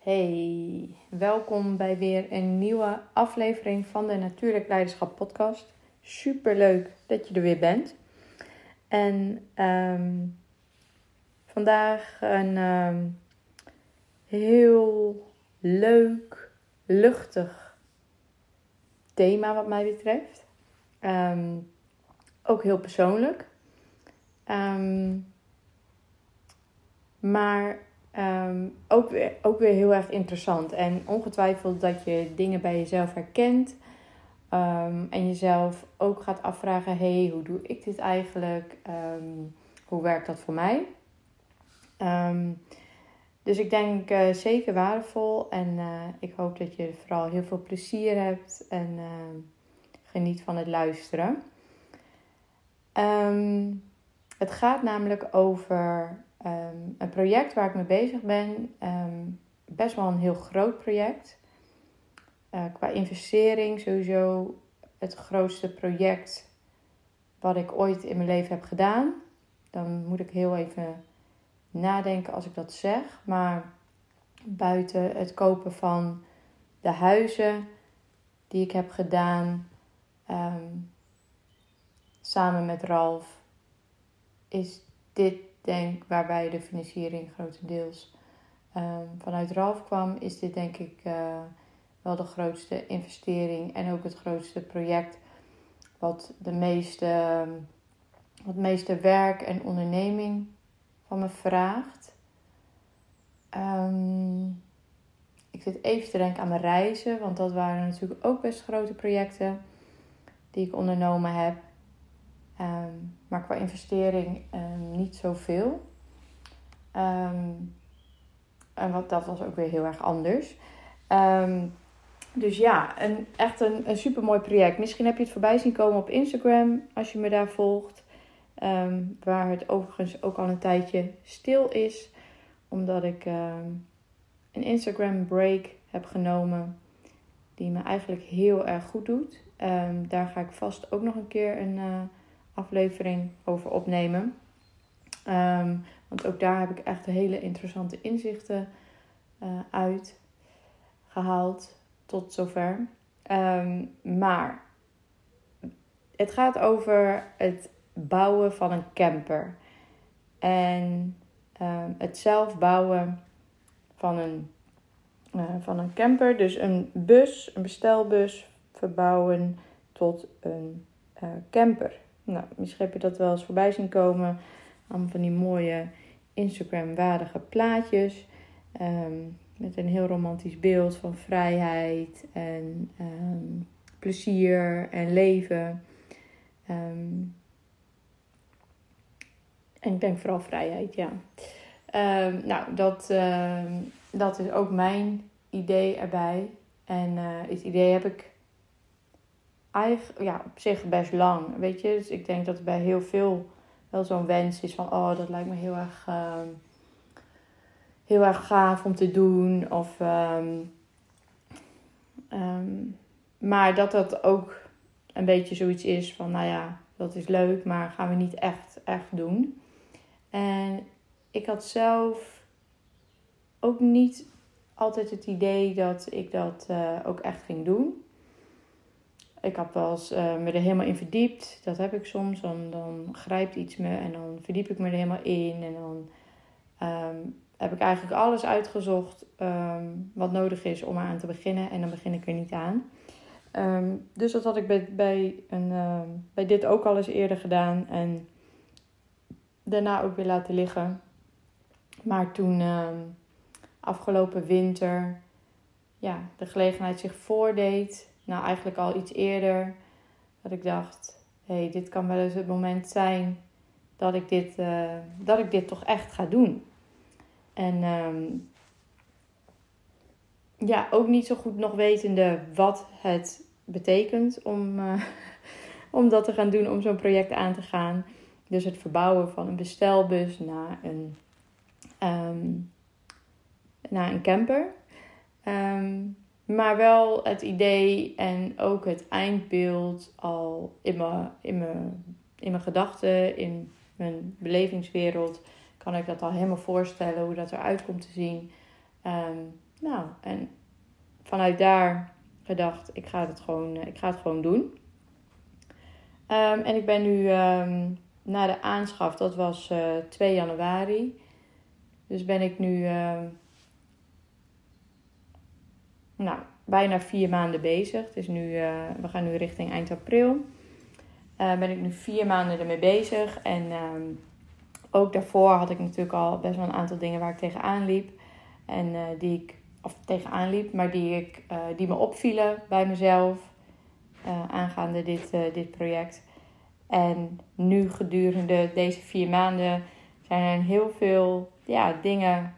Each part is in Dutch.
Hey, welkom bij weer een nieuwe aflevering van de Natuurlijk Leiderschap Podcast. Super leuk dat je er weer bent. En ehm, vandaag een ehm, heel leuk, luchtig thema, wat mij betreft. Ehm, ook heel persoonlijk. maar Ehm, ook, weer, ook weer heel erg interessant. En ongetwijfeld dat je dingen bij jezelf herkent. Um, en jezelf ook gaat afvragen: hey, hoe doe ik dit eigenlijk? Ehm, hoe werkt dat voor mij? dus ik denk uh, zeker waardevol. En uh, ik hoop dat je vooral heel veel plezier hebt en uh, geniet van het luisteren. het gaat namelijk over Ehm, een project waar ik mee bezig ben, ehm, best wel een heel groot project. Uh, qua investering sowieso het grootste project wat ik ooit in mijn leven heb gedaan. Dan moet ik heel even nadenken als ik dat zeg. Maar buiten het kopen van de huizen die ik heb gedaan ehm, samen met Ralf, is dit denk waarbij de financiering grotendeels um, vanuit Ralf kwam, is dit denk ik uh, wel de grootste investering en ook het grootste project wat de meeste, wat meeste werk en onderneming van me vraagt. Um, ik zit even te denken aan mijn reizen, want dat waren natuurlijk ook best grote projecten die ik ondernomen heb. Maar qua investering um, niet zoveel. Um, en wat, dat was ook weer heel erg anders. dus ja, een, echt een, een super mooi project. Misschien heb je het voorbij zien komen op Instagram als je me daar volgt. waar het overigens ook al een tijdje stil is. Omdat ik een Instagram break heb genomen. Die me eigenlijk heel erg goed doet. daar ga ik vast ook nog een keer een... Uh, aflevering over opnemen. Ehm, want ook daar heb ik echt hele interessante inzichten uh, uit gehaald tot zover. Ehm, maar het gaat over het bouwen van een camper. En um, het zelf bouwen van een, uh, van een camper. Dus een bus, een bestelbus verbouwen tot een uh, camper. Nou, misschien heb je dat wel eens voorbij zien komen. Allemaal van die mooie Instagram-waardige plaatjes. Ehm, met een heel romantisch beeld van vrijheid en um, plezier en leven. Um, en ik denk vooral vrijheid, ja. nou, dat, dat is ook mijn idee erbij. En uh, het idee heb ik eigenlijk, ja, op zich best lang. Weet je, dus ik denk dat er bij heel veel wel zo'n wens is van, oh, dat lijkt me heel erg, uh, heel erg gaaf om te doen. Of, um, um, maar dat dat ook een beetje zoiets is van, nou ja, dat is leuk, maar gaan we niet echt, echt doen. En ik had zelf ook niet altijd het idee dat ik dat uh, ook echt ging doen. Ik heb wel eens uh, me er helemaal in verdiept. Dat heb ik soms. Dan, dan grijpt iets me en dan verdiep ik me er helemaal in. En dan um, heb ik eigenlijk alles uitgezocht um, wat nodig is om eraan te beginnen. En dan begin ik er niet aan. Um, dus dat had ik bij, bij, een, bij dit ook al eens eerder gedaan. En daarna ook weer laten liggen. Maar toen afgelopen winter ja, de gelegenheid zich voordeed nou eigenlijk al iets eerder, dat ik dacht: hé, hey, dit kan wel eens het moment zijn dat ik dit, uh, dat ik dit toch echt ga doen. En um, ja, ook niet zo goed nog wetende wat het betekent om, uh, om dat te gaan doen, om zo'n project aan te gaan. Dus het verbouwen van een bestelbus naar een, um, naar een camper. Um, maar wel het idee en ook het eindbeeld al in mijn, in mijn, in mijn gedachten, in mijn belevingswereld, kan ik dat al helemaal voorstellen hoe dat eruit komt te zien. Ehm, nou, en vanuit daar gedacht, ik ga het gewoon, ik ga het gewoon doen. Ehm, en ik ben nu um, na de aanschaf, dat was uh, 2 januari. Dus ben ik nu nou, bijna vier maanden bezig. Het is nu, uh, we gaan nu richting eind april. Uh, ben ik nu vier maanden ermee bezig. En um, ook daarvoor had ik natuurlijk al best wel een aantal dingen waar ik tegenaan liep. En uh, die ik, of tegenaan liep, maar die, ik, die me opvielen bij mezelf. aangaande dit, dit project. En nu gedurende deze vier maanden zijn er heel veel ja, dingen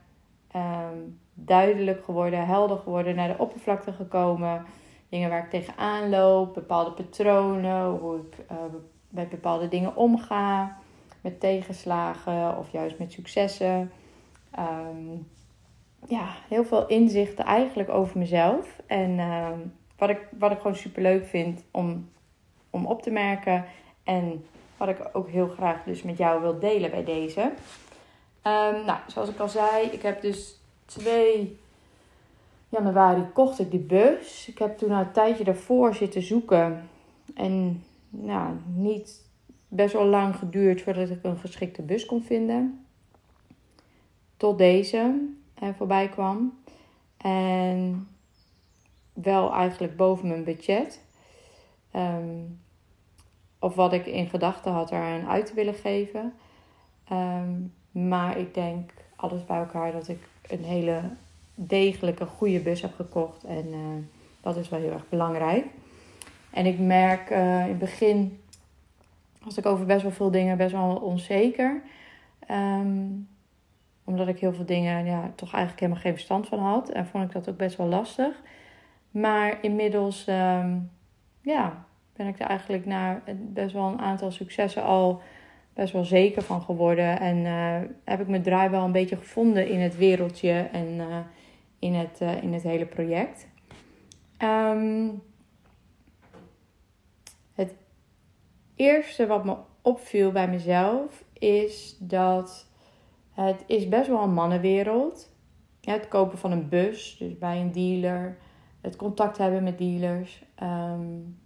um, duidelijk geworden, helder geworden, naar de oppervlakte gekomen. Dingen waar ik tegenaan loop, bepaalde patronen, hoe ik uh, met bepaalde dingen omga, met tegenslagen of juist met successen. Um, ja, heel veel inzichten eigenlijk over mezelf. En um, wat, ik, wat ik gewoon super leuk vind om, om op te merken. En wat ik ook heel graag dus met jou wil delen bij deze. Um, nou, zoals ik al zei, ik heb dus 2 januari kocht ik die bus. Ik heb toen een tijdje daarvoor zitten zoeken. En nou, niet best wel lang geduurd voordat ik een geschikte bus kon vinden. Tot deze eh, voorbij kwam. En wel eigenlijk boven mijn budget. Um, of wat ik in gedachten had eraan uit te willen geven. Um, maar ik denk alles bij elkaar dat ik een hele degelijke, goede bus heb gekocht. En uh, dat is wel heel erg belangrijk. En ik merk uh, in het begin was ik over best wel veel dingen best wel onzeker. Um, omdat ik heel veel dingen ja, toch eigenlijk helemaal geen verstand van had. En vond ik dat ook best wel lastig. Maar inmiddels um, ja, ben ik er eigenlijk na best wel een aantal successen al best wel zeker van geworden. En uh, heb ik mijn draai wel een beetje gevonden in het wereldje en uh, in, het, uh, in het hele project. Um, het eerste wat me opviel bij mezelf is dat het is best wel een mannenwereld. Ja, het kopen van een bus, dus bij een dealer. Het contact hebben met dealers. Um,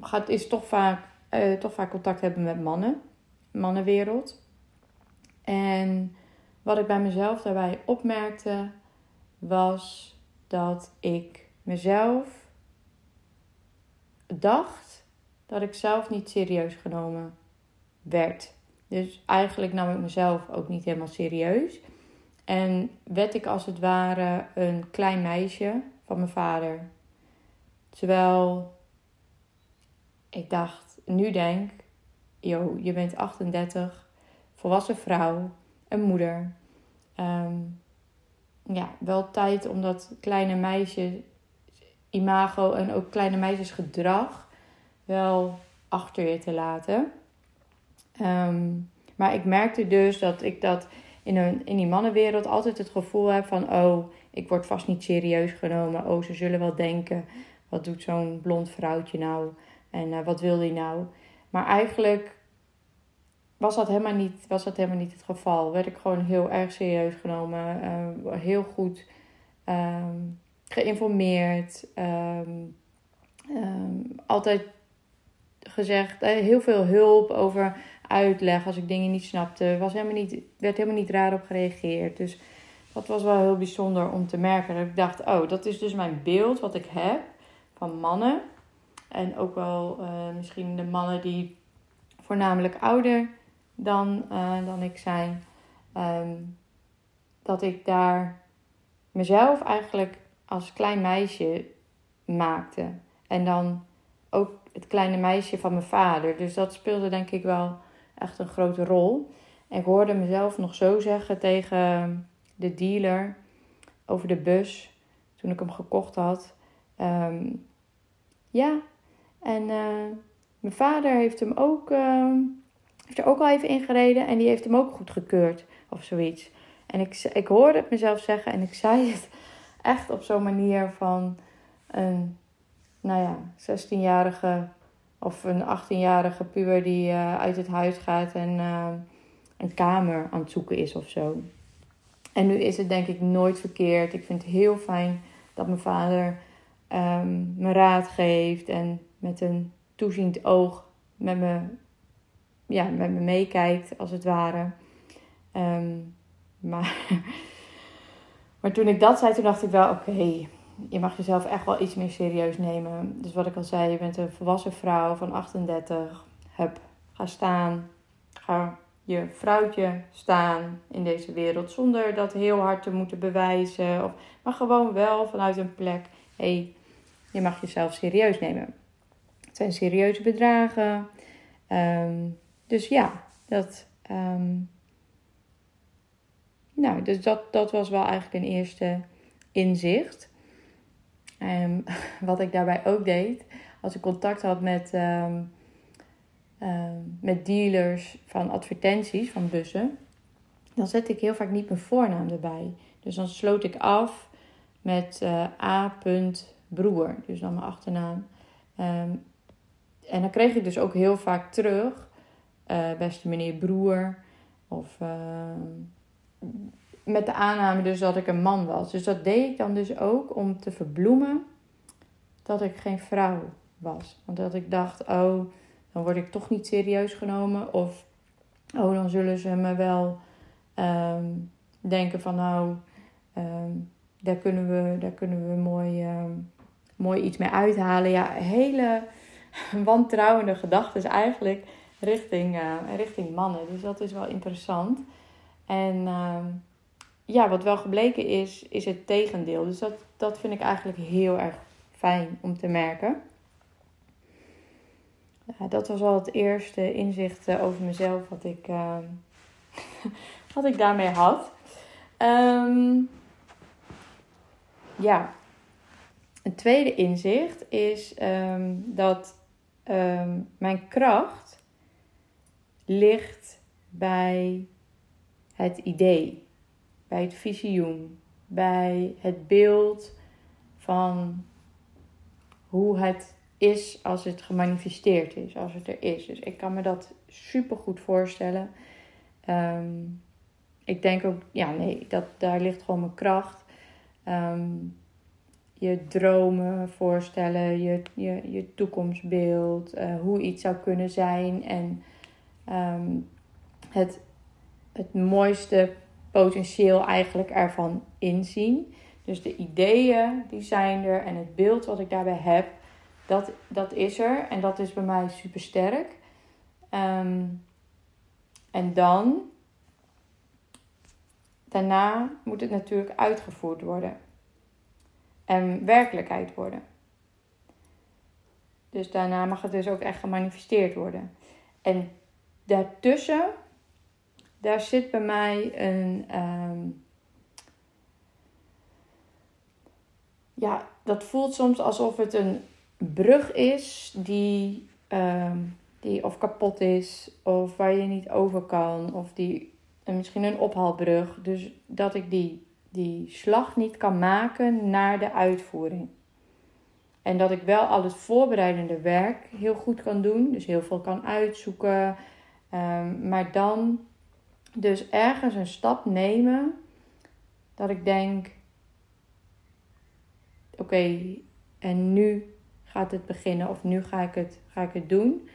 gaat, is toch vaak uh, toch vaak contact hebben met mannen, mannenwereld. En wat ik bij mezelf daarbij opmerkte, was dat ik mezelf dacht dat ik zelf niet serieus genomen werd. Dus eigenlijk nam ik mezelf ook niet helemaal serieus. En werd ik als het ware een klein meisje van mijn vader. Terwijl ik dacht, nu denk, yo, je bent 38, volwassen vrouw, een moeder. Um, ja, wel tijd om dat kleine meisje imago en ook kleine meisjesgedrag wel achter je te laten. Um, maar ik merkte dus dat ik dat in, een, in die mannenwereld altijd het gevoel heb van... oh, ik word vast niet serieus genomen. Oh, ze zullen wel denken, wat doet zo'n blond vrouwtje nou? En uh, wat wil hij nou? Maar eigenlijk was dat, helemaal niet, was dat helemaal niet het geval. Werd ik gewoon heel erg serieus genomen. Uh, heel goed um, geïnformeerd. Um, um, altijd gezegd, uh, heel veel hulp over uitleg als ik dingen niet snapte. Was helemaal niet, werd helemaal niet raar op gereageerd. Dus dat was wel heel bijzonder om te merken. Dat ik dacht, oh, dat is dus mijn beeld wat ik heb van mannen. En ook wel uh, misschien de mannen die voornamelijk ouder dan, uh, dan ik zijn. Um, dat ik daar mezelf eigenlijk als klein meisje maakte. En dan ook het kleine meisje van mijn vader. Dus dat speelde denk ik wel echt een grote rol. En ik hoorde mezelf nog zo zeggen tegen de dealer over de bus toen ik hem gekocht had. Um, ja, en uh, mijn vader heeft hem ook, uh, heeft er ook al even ingereden en die heeft hem ook goed gekeurd of zoiets. En ik, ik hoorde het mezelf zeggen en ik zei het echt op zo'n manier van een, nou ja, 16-jarige of een 18-jarige puber die uh, uit het huis gaat en een kamer aan het zoeken is of zo. En nu is het denk ik nooit verkeerd. Ik vind het heel fijn dat mijn vader um, me raad geeft en met een toeziend oog met me, ja, met me meekijkt, als het ware. Ehm, maar, maar toen ik dat zei, toen dacht ik wel: oké, je mag jezelf echt wel iets meer serieus nemen. Dus wat ik al zei, je bent een volwassen vrouw van 38. Hup, ga staan. Ga je vrouwtje staan in deze wereld zonder dat heel hard te moeten bewijzen. Of, maar gewoon wel vanuit een plek. Hé, hey, je mag jezelf serieus nemen. Zijn serieuze bedragen. Ehm, dus ja, dat. Ehm, nou, dus dat, dat was wel eigenlijk een eerste inzicht. Um, wat ik daarbij ook deed, als ik contact had met, met dealers van advertenties, van bussen, dan zette ik heel vaak niet mijn voornaam erbij. Dus dan sloot ik af met uh, A. Broer, dus dan mijn achternaam. En dan kreeg ik dus ook heel vaak terug, uh, beste meneer broer. Of uh, met de aanname dus dat ik een man was. Dus dat deed ik dan dus ook om te verbloemen dat ik geen vrouw was. Want dat ik dacht, oh, dan word ik toch niet serieus genomen. Of, oh, dan zullen ze me wel um, denken van, nou, um, daar kunnen we, daar kunnen we mooi, um, mooi iets mee uithalen. Ja, hele wantrouwende gedachten eigenlijk richting, uh, richting mannen. Dus dat is wel interessant. En uh, ja, wat wel gebleken is, is het tegendeel. Dus dat, dat vind ik eigenlijk heel erg fijn om te merken. Dat was al het eerste inzicht uh, over mezelf wat ik, ehm, wat ik daarmee had. Um, ja, een tweede inzicht is dat um, mijn kracht ligt bij het idee, bij het visioen, bij het beeld van hoe het is als het gemanifesteerd is, als het er is. Dus ik kan me dat super goed voorstellen. Um, ik denk ook, ja, nee, dat, daar ligt gewoon mijn kracht. Um, je dromen voorstellen, je, je, je toekomstbeeld, uh, hoe iets zou kunnen zijn en um, het, het mooiste potentieel eigenlijk ervan inzien. Dus de ideeën die zijn er en het beeld wat ik daarbij heb, dat, dat is er en dat is bij mij super sterk. Um, en dan, daarna moet het natuurlijk uitgevoerd worden en werkelijkheid worden. Dus daarna mag het dus ook echt gemanifesteerd worden. En daartussen, daar zit bij mij een. Ehm, ja, dat voelt soms alsof het een brug is die, um, die of kapot is, of waar je niet over kan, of die misschien een ophaalbrug. Dus dat ik die die slag niet kan maken naar de uitvoering. En dat ik wel al het voorbereidende werk heel goed kan doen. Dus heel veel kan uitzoeken. Um, maar dan dus ergens een stap nemen. Dat ik denk: oké, en nu gaat het beginnen. Of nu ga ik het, ga ik het doen.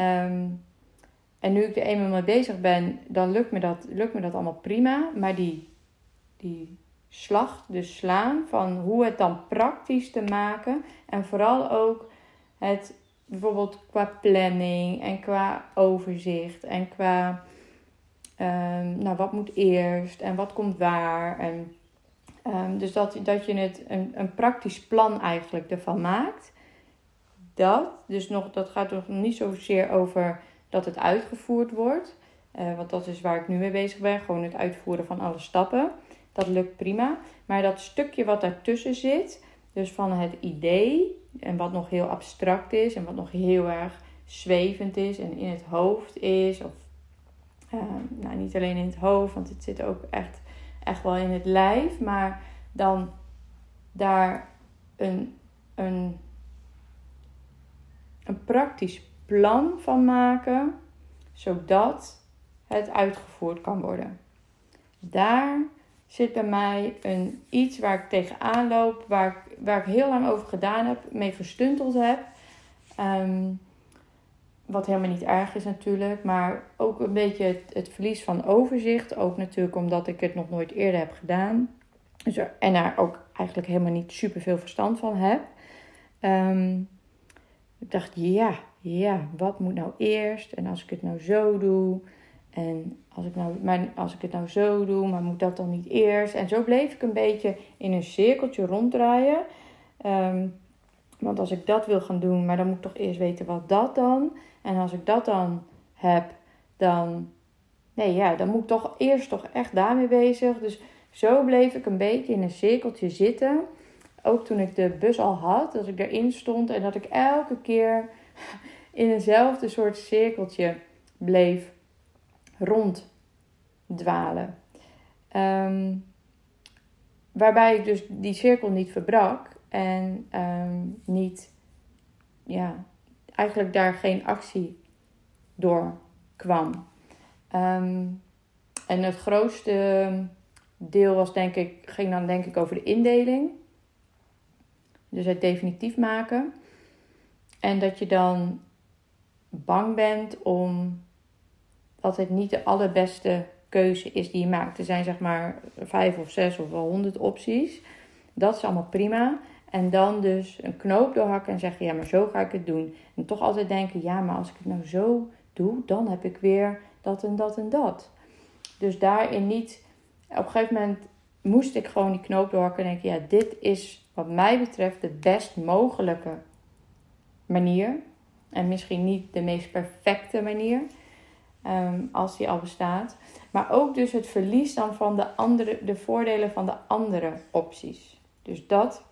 Um, en nu ik er eenmaal mee bezig ben, dan lukt me dat, lukt me dat allemaal prima. Maar die die slag, dus slaan, van hoe het dan praktisch te maken. En vooral ook het bijvoorbeeld qua planning en qua overzicht en qua um, nou, wat moet eerst en wat komt waar. En, um, dus dat, dat je het een, een praktisch plan eigenlijk ervan maakt. Dat, dus nog, dat gaat nog niet zozeer over dat het uitgevoerd wordt. Uh, want dat is waar ik nu mee bezig ben. Gewoon het uitvoeren van alle stappen. Dat lukt prima. Maar dat stukje wat daartussen zit, dus van het idee en wat nog heel abstract is en wat nog heel erg zwevend is en in het hoofd is, of uh, nou, niet alleen in het hoofd, want het zit ook echt, echt wel in het lijf, maar dan daar een, een, een praktisch plan van maken, zodat het uitgevoerd kan worden. Daar zit bij mij een iets waar ik tegenaan loop, waar ik, waar ik heel lang over gedaan heb, mee verstunteld heb. Ehm, wat helemaal niet erg is natuurlijk, maar ook een beetje het, verlies van overzicht. Ook natuurlijk omdat ik het nog nooit eerder heb gedaan. Dus en daar ook eigenlijk helemaal niet super veel verstand van heb. Ehm, ik dacht, ja, ja, wat moet nou eerst? En als ik het nou zo doe, en als ik, nou, maar als ik het nou zo doe, maar moet dat dan niet eerst? En zo bleef ik een beetje in een cirkeltje ronddraaien. Um, want als ik dat wil gaan doen, maar dan moet ik toch eerst weten wat dat dan. En als ik dat dan heb, dan. Nee, ja, dan moet ik toch eerst toch echt daarmee bezig. Dus zo bleef ik een beetje in een cirkeltje zitten. Ook toen ik de bus al had, dat ik erin stond en dat ik elke keer in eenzelfde soort cirkeltje bleef ronddwalen. Um, waarbij ik dus die cirkel niet verbrak en um, niet, ja, eigenlijk daar geen actie door kwam. Um, en het grootste deel was denk ik, ging dan denk ik over de indeling. Dus het definitief maken. En dat je dan bang bent om het niet de allerbeste keuze is die je maakt. Er zijn zeg maar vijf of zes of wel honderd opties. Dat is allemaal prima. En dan dus een knoop doorhakken en zeggen: ja, maar zo ga ik het doen. En toch altijd denken: ja, maar als ik het nou zo doe, dan heb ik weer dat en dat en dat. Dus daarin niet. Op een gegeven moment moest ik gewoon die knoop doorhakken en denken: ja, dit is wat mij betreft de best mogelijke manier. En misschien niet de meest perfecte manier, um, als die al bestaat. Maar ook dus het verlies dan van de, andere, de voordelen van de andere opties. Dus dat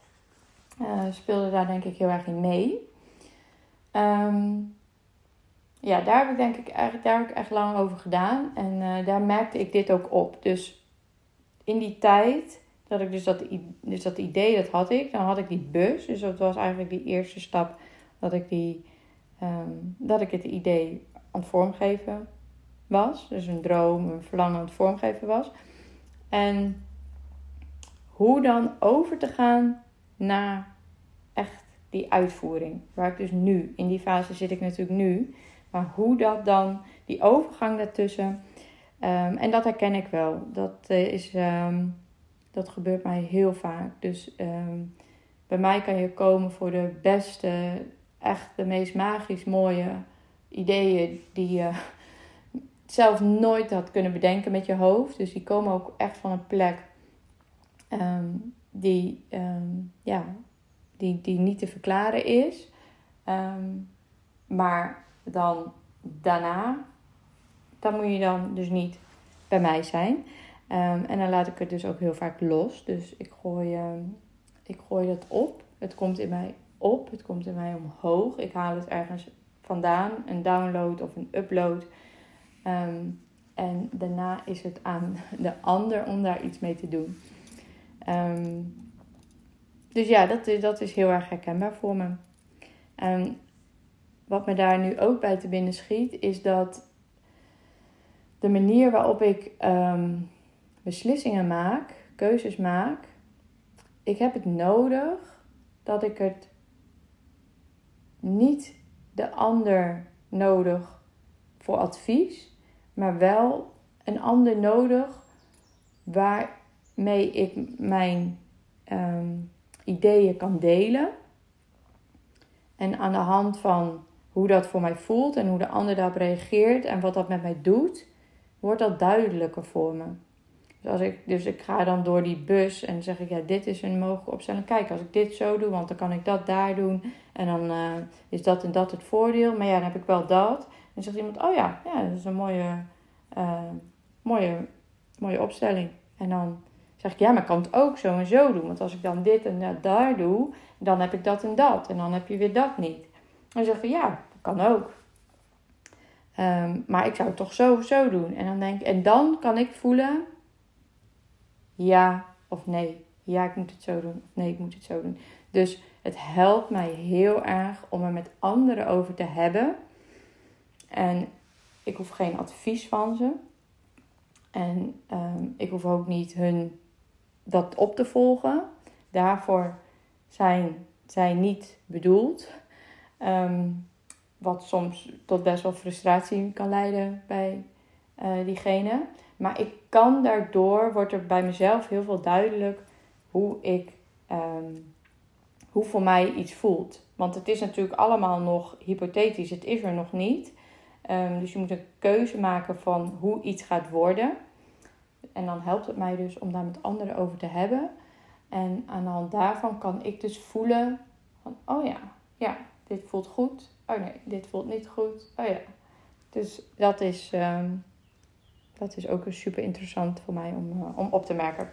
uh, speelde daar denk ik heel erg in mee. Um, ja, daar heb ik denk ik daar heb ik echt lang over gedaan. En uh, daar merkte ik dit ook op. Dus in die tijd dat ik dus dat, dus dat idee, dat had ik. Dan had ik die bus. Dus dat was eigenlijk die eerste stap dat ik, die, um, dat ik het idee aan het vormgeven was. Dus een droom, een verlangen het vormgeven was. En hoe dan over te gaan naar echt die uitvoering. Waar ik dus nu, in die fase zit ik natuurlijk nu. Maar hoe dat dan, die overgang daartussen. Um, en dat herken ik wel. Dat, uh, is, um, dat gebeurt mij heel vaak. Dus um, bij mij kan je komen voor de beste, echt de meest magisch mooie ideeën die je zelf nooit had kunnen bedenken met je hoofd. Dus die komen ook echt van een plek um, die, um, ja, die, die niet te verklaren is. Um, maar dan daarna, dan moet je dan dus niet bij mij zijn. en dan laat ik het dus ook heel vaak los. Dus ik gooi, ik gooi dat op. Het komt in mij op. Het komt in mij omhoog. Ik haal het ergens vandaan. Een download of een upload. Um, en daarna is het aan de ander om daar iets mee te doen. Um, dus ja, dat is, dat is heel erg herkenbaar voor me. En wat me daar nu ook bij te binnen schiet, is dat de manier waarop ik beslissingen maak, keuzes maak, ik heb het nodig dat ik het niet de ander nodig voor advies, maar wel een ander nodig waarmee ik mijn um, ideeën kan delen. En aan de hand van hoe dat voor mij voelt en hoe de ander daarop reageert en wat dat met mij doet, wordt dat duidelijker voor me. Dus, als ik, dus ik ga dan door die bus en zeg ik, ja, dit is een mogelijke opstelling. Kijk, als ik dit zo doe, want dan kan ik dat daar doen. En dan uh, is dat en dat het voordeel. Maar ja, dan heb ik wel dat. En zegt iemand, oh ja, ja dat is een mooie, uh, mooie, mooie opstelling. En dan zeg ik, ja, maar ik kan het ook zo en zo doen. Want als ik dan dit en dat daar doe, dan heb ik dat en dat. En dan heb je weer dat niet. En zeg je, ja, dat kan ook. Um, maar ik zou het toch zo zo doen. En dan denk ik, en dan kan ik voelen, ja of nee. Ja, ik moet het zo doen. Nee, ik moet het zo doen. Dus het helpt mij heel erg om er met anderen over te hebben. En ik hoef geen advies van ze. En um, ik hoef ook niet hun dat op te volgen. Daarvoor zijn zij niet bedoeld. Ehm, wat soms tot best wel frustratie kan leiden bij uh, diegene. Maar ik kan daardoor, wordt er bij mezelf heel veel duidelijk hoe ik, um, hoe voor mij iets voelt. Want het is natuurlijk allemaal nog hypothetisch, het is er nog niet. Um, dus je moet een keuze maken van hoe iets gaat worden. En dan helpt het mij dus om daar met anderen over te hebben. En aan de hand daarvan kan ik dus voelen van, oh ja, ja, dit voelt goed. Oh nee, dit voelt niet goed. Oh ja. Dus dat is, um, dat is ook super interessant voor mij om, uh, om op te merken.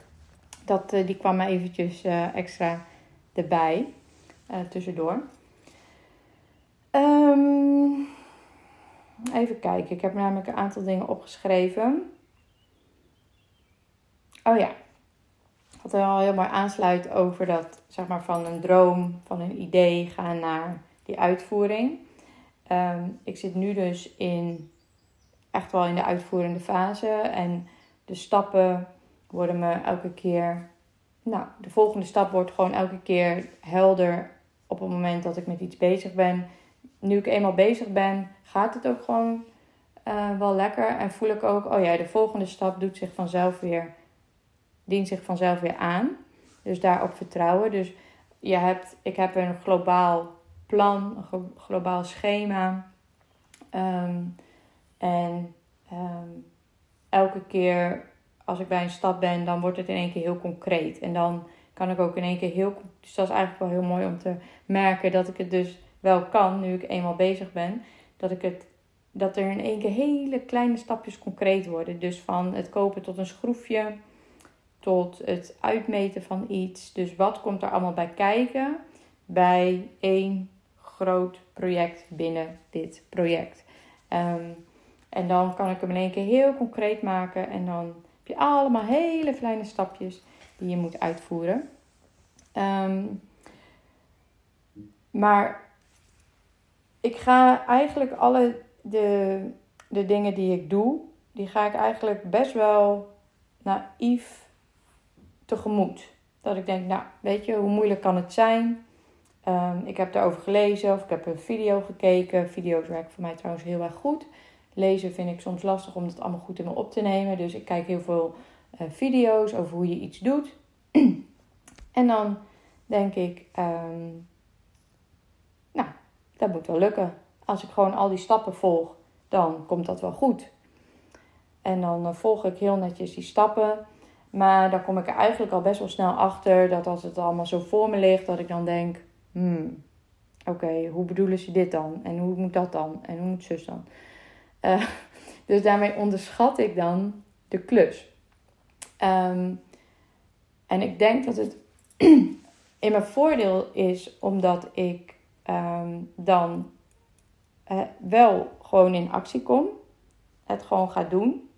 Dat, uh, die kwam me eventjes uh, extra erbij, tussendoor. Um, even kijken, ik heb namelijk een aantal dingen opgeschreven. Oh ja, wat er al heel mooi aansluit over dat, zeg maar, van een droom, van een idee gaan naar die uitvoering. Um, ik zit nu dus in, echt wel in de uitvoerende fase. En de stappen worden me elke keer, nou, de volgende stap wordt gewoon elke keer helder op het moment dat ik met iets bezig ben. Nu ik eenmaal bezig ben, gaat het ook gewoon uh, wel lekker. En voel ik ook, oh ja, de volgende stap doet zich vanzelf weer dient zich vanzelf weer aan. Dus daarop vertrouwen. Dus je hebt, ik heb een globaal plan, een globaal schema. Ehm, en ehm, elke keer als ik bij een stap ben, dan wordt het in één keer heel concreet. En dan kan ik ook in één keer heel. Dus dat is eigenlijk wel heel mooi om te merken dat ik het dus wel kan, nu ik eenmaal bezig ben. Dat ik het. Dat er in één keer hele kleine stapjes concreet worden. Dus van het kopen tot een schroefje tot het uitmeten van iets. Dus wat komt er allemaal bij kijken bij één groot project binnen dit project. Um, en dan kan ik hem in één keer heel concreet maken en dan heb je allemaal hele kleine stapjes die je moet uitvoeren. Um, maar ik ga eigenlijk alle de, de dingen die ik doe, die ga ik eigenlijk best wel naïef tegemoet. Dat ik denk, nou, weet je, hoe moeilijk kan het zijn? Um, ik heb daarover gelezen of ik heb een video gekeken. Video's werken voor mij trouwens heel erg goed. Lezen vind ik soms lastig om het allemaal goed in me op te nemen. Dus ik kijk heel veel uh, video's over hoe je iets doet. en dan denk ik, nou, dat moet wel lukken. Als ik gewoon al die stappen volg, dan komt dat wel goed. En dan uh, volg ik heel netjes die stappen. Maar dan kom ik er eigenlijk al best wel snel achter dat als het allemaal zo voor me ligt, dat ik dan denk: hmm, oké, hoe bedoelen ze dit dan? En hoe moet dat dan? En hoe moet zus dan? Uh, dus daarmee onderschat ik dan de klus. Um, en ik denk dat het in mijn voordeel is omdat ik um, dan wel gewoon in actie kom. Het gewoon ga doen.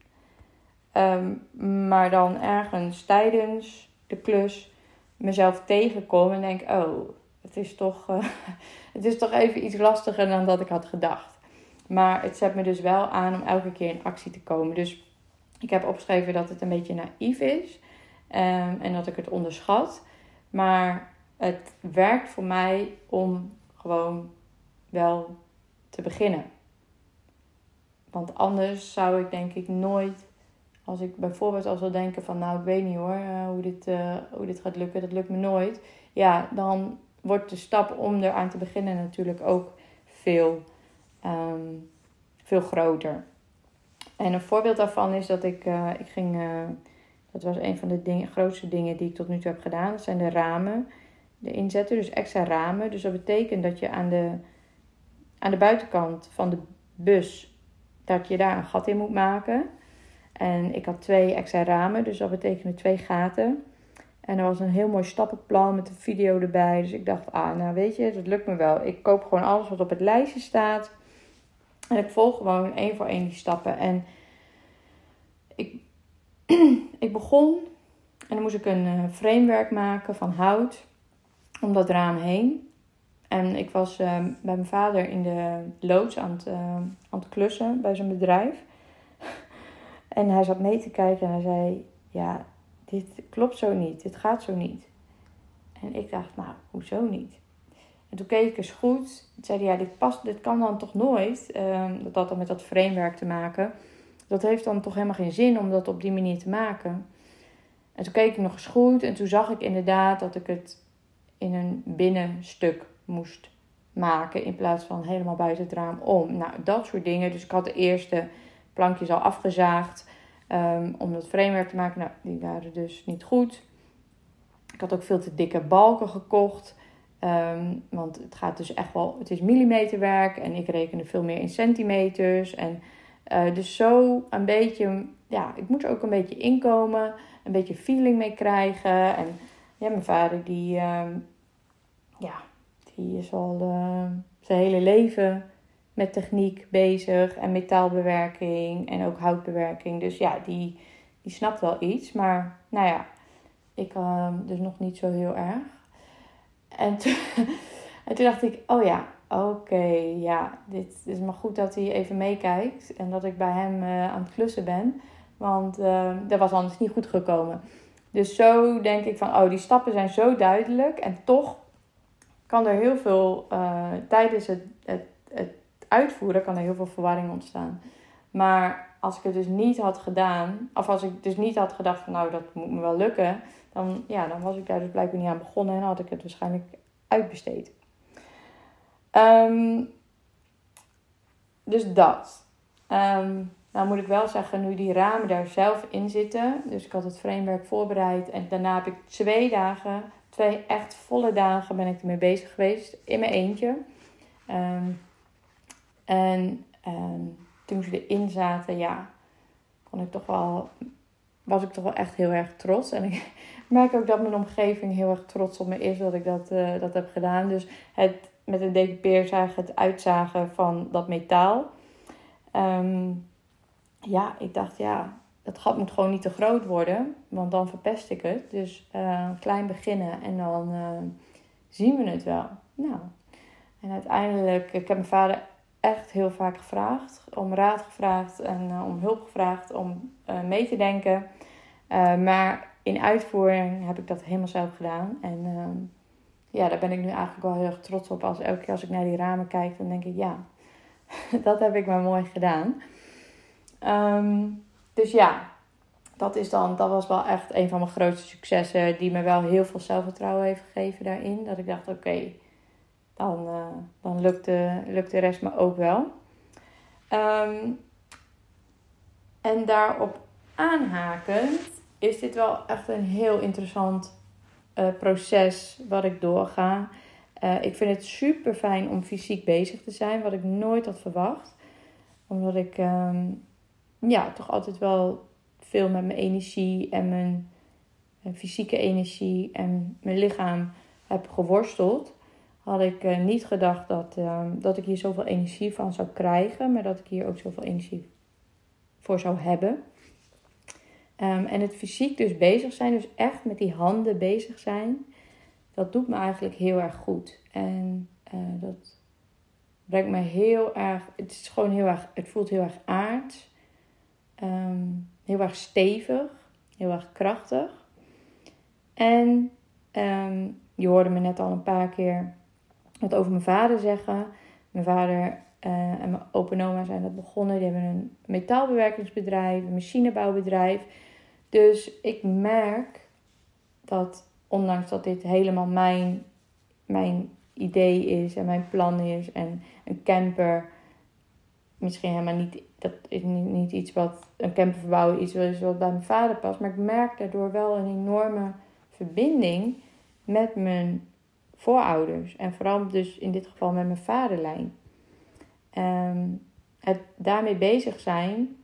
Um, maar dan ergens tijdens de klus mezelf tegenkom en denk: oh, het is toch, uh, het is toch even iets lastiger dan dat ik had gedacht. Maar het zet me dus wel aan om elke keer in actie te komen. Dus ik heb opgeschreven dat het een beetje naïef is um, en dat ik het onderschat. Maar het werkt voor mij om gewoon wel te beginnen. Want anders zou ik denk ik nooit als ik bijvoorbeeld al zou denken van nou ik weet niet hoor uh, hoe, dit, uh, hoe dit gaat lukken, dat lukt me nooit. Ja, dan wordt de stap om eraan te beginnen natuurlijk ook veel, um, veel groter. En een voorbeeld daarvan is dat ik, uh, ik ging, dat was een van de dingen, grootste dingen die ik tot nu toe heb gedaan. Dat zijn de ramen, de inzetten, dus extra ramen. Dus dat betekent dat je aan de, aan de buitenkant van de bus, dat je daar een gat in moet maken. En ik had twee extra ramen, dus dat betekende twee gaten. En er was een heel mooi stappenplan met een video erbij. Dus ik dacht, ah, nou weet je, dat lukt me wel. Ik koop gewoon alles wat op het lijstje staat. En ik volg gewoon één voor één die stappen. En ik, ik begon en dan moest ik een uh, framework maken van hout om dat raam heen. En ik was uh, bij mijn vader in de loods aan het, uh, aan het klussen bij zijn bedrijf. En hij zat mee te kijken en hij zei: Ja, dit klopt zo niet, dit gaat zo niet. En ik dacht, nou, hoezo niet? En toen keek ik eens goed. Toen zei hij, ja, dit, past, dit kan dan toch nooit. Um, dat had dan met dat framework te maken. Dat heeft dan toch helemaal geen zin om dat op die manier te maken. En toen keek ik nog eens goed. En toen zag ik inderdaad dat ik het in een binnenstuk moest maken. In plaats van helemaal buiten het raam om. Nou, dat soort dingen. Dus ik had de eerste plankjes al afgezaagd. Um, om dat framework te maken. Nou, die waren dus niet goed. Ik had ook veel te dikke balken gekocht. Ehm, want het gaat dus echt wel, het is millimeterwerk en ik rekende veel meer in centimeters. En uh, dus zo een beetje, ja, ik moet er ook een beetje inkomen, een beetje feeling mee krijgen. En ja, mijn vader die, uh, ja, die is al uh, zijn hele leven met techniek bezig en metaalbewerking en ook houtbewerking. Dus ja, die, die snapt wel iets. Maar nou ja, ik ehm, dus nog niet zo heel erg. En toen, en toen dacht ik, oh ja, oké, ja, dit is maar goed dat hij even meekijkt. En dat ik bij hem uh, aan het klussen ben. Want uh, dat was anders niet goed gekomen. Dus zo denk ik van, oh, die stappen zijn zo duidelijk. En toch kan er heel veel, uh, tijdens het, het, het uitvoeren, kan er heel veel verwarring ontstaan. Maar als ik het dus niet had gedaan, of als ik dus niet had gedacht van, nou, dat moet me wel lukken dan, ja, dan was ik daar dus blijkbaar niet aan begonnen en had ik het waarschijnlijk uitbesteed. Um, dus dat. Um, nou moet ik wel zeggen, nu die ramen daar zelf in zitten. Dus ik had het framework voorbereid. En daarna heb ik twee dagen, twee echt volle dagen ben ik ermee bezig geweest. In mijn eentje. Um, en toen ze erin zaten, ja, kon ik toch wel, was ik toch wel echt heel erg trots. En ik, merk ook dat mijn omgeving heel erg trots op me is dat ik dat, uh, dat heb gedaan. Dus het met een decoupeerzaag, het uitzagen van dat metaal. Um, ja, ik dacht ja, dat gat moet gewoon niet te groot worden, want dan verpest ik het. Dus uh, klein beginnen en dan uh, zien we het wel. Nou, en uiteindelijk, ik heb mijn vader echt heel vaak gevraagd, om raad gevraagd en om hulp gevraagd om mee te denken. maar in uitvoering heb ik dat helemaal zelf gedaan. En ja, daar ben ik nu eigenlijk wel heel erg trots op. Als elke keer als ik naar die ramen kijk, dan denk ik, ja, dat heb ik maar mooi gedaan. Ehm, dus ja, dat, is dan, dat was wel echt een van mijn grootste successen. Die me wel heel veel zelfvertrouwen heeft gegeven daarin. Dat ik dacht, oké, dan, uh, dan lukt, de, lukt de rest me ook wel. Ehm, en daarop aanhakend is dit wel echt een heel interessant uh, proces wat ik doorga. Uh, ik vind het super fijn om fysiek bezig te zijn, wat ik nooit had verwacht. Omdat ik um, ja, toch altijd wel veel met mijn energie en mijn uh, fysieke energie en mijn lichaam heb geworsteld. Had ik uh, niet gedacht dat, ehm, dat ik hier zoveel energie van zou krijgen, maar dat ik hier ook zoveel energie voor zou hebben. Um, en het fysiek dus bezig zijn, dus echt met die handen bezig zijn, dat doet me eigenlijk heel erg goed. En uh, dat brengt me heel erg, het is gewoon heel erg, het voelt heel erg aard, um, heel erg stevig, heel erg krachtig. En um, je hoorde me net al een paar keer wat over mijn vader zeggen. Mijn vader uh, en mijn opa en oma zijn dat begonnen. Die hebben een metaalbewerkingsbedrijf, een machinebouwbedrijf. Dus ik merk dat, ondanks dat dit helemaal mijn, mijn idee is en mijn plan is, en een camper misschien helemaal niet, dat is niet, iets wat een camper verbouwen iets is wat bij mijn vader past, maar ik merk daardoor wel een enorme verbinding met mijn voorouders en vooral dus in dit geval met mijn vaderlijn. Um, het daarmee bezig zijn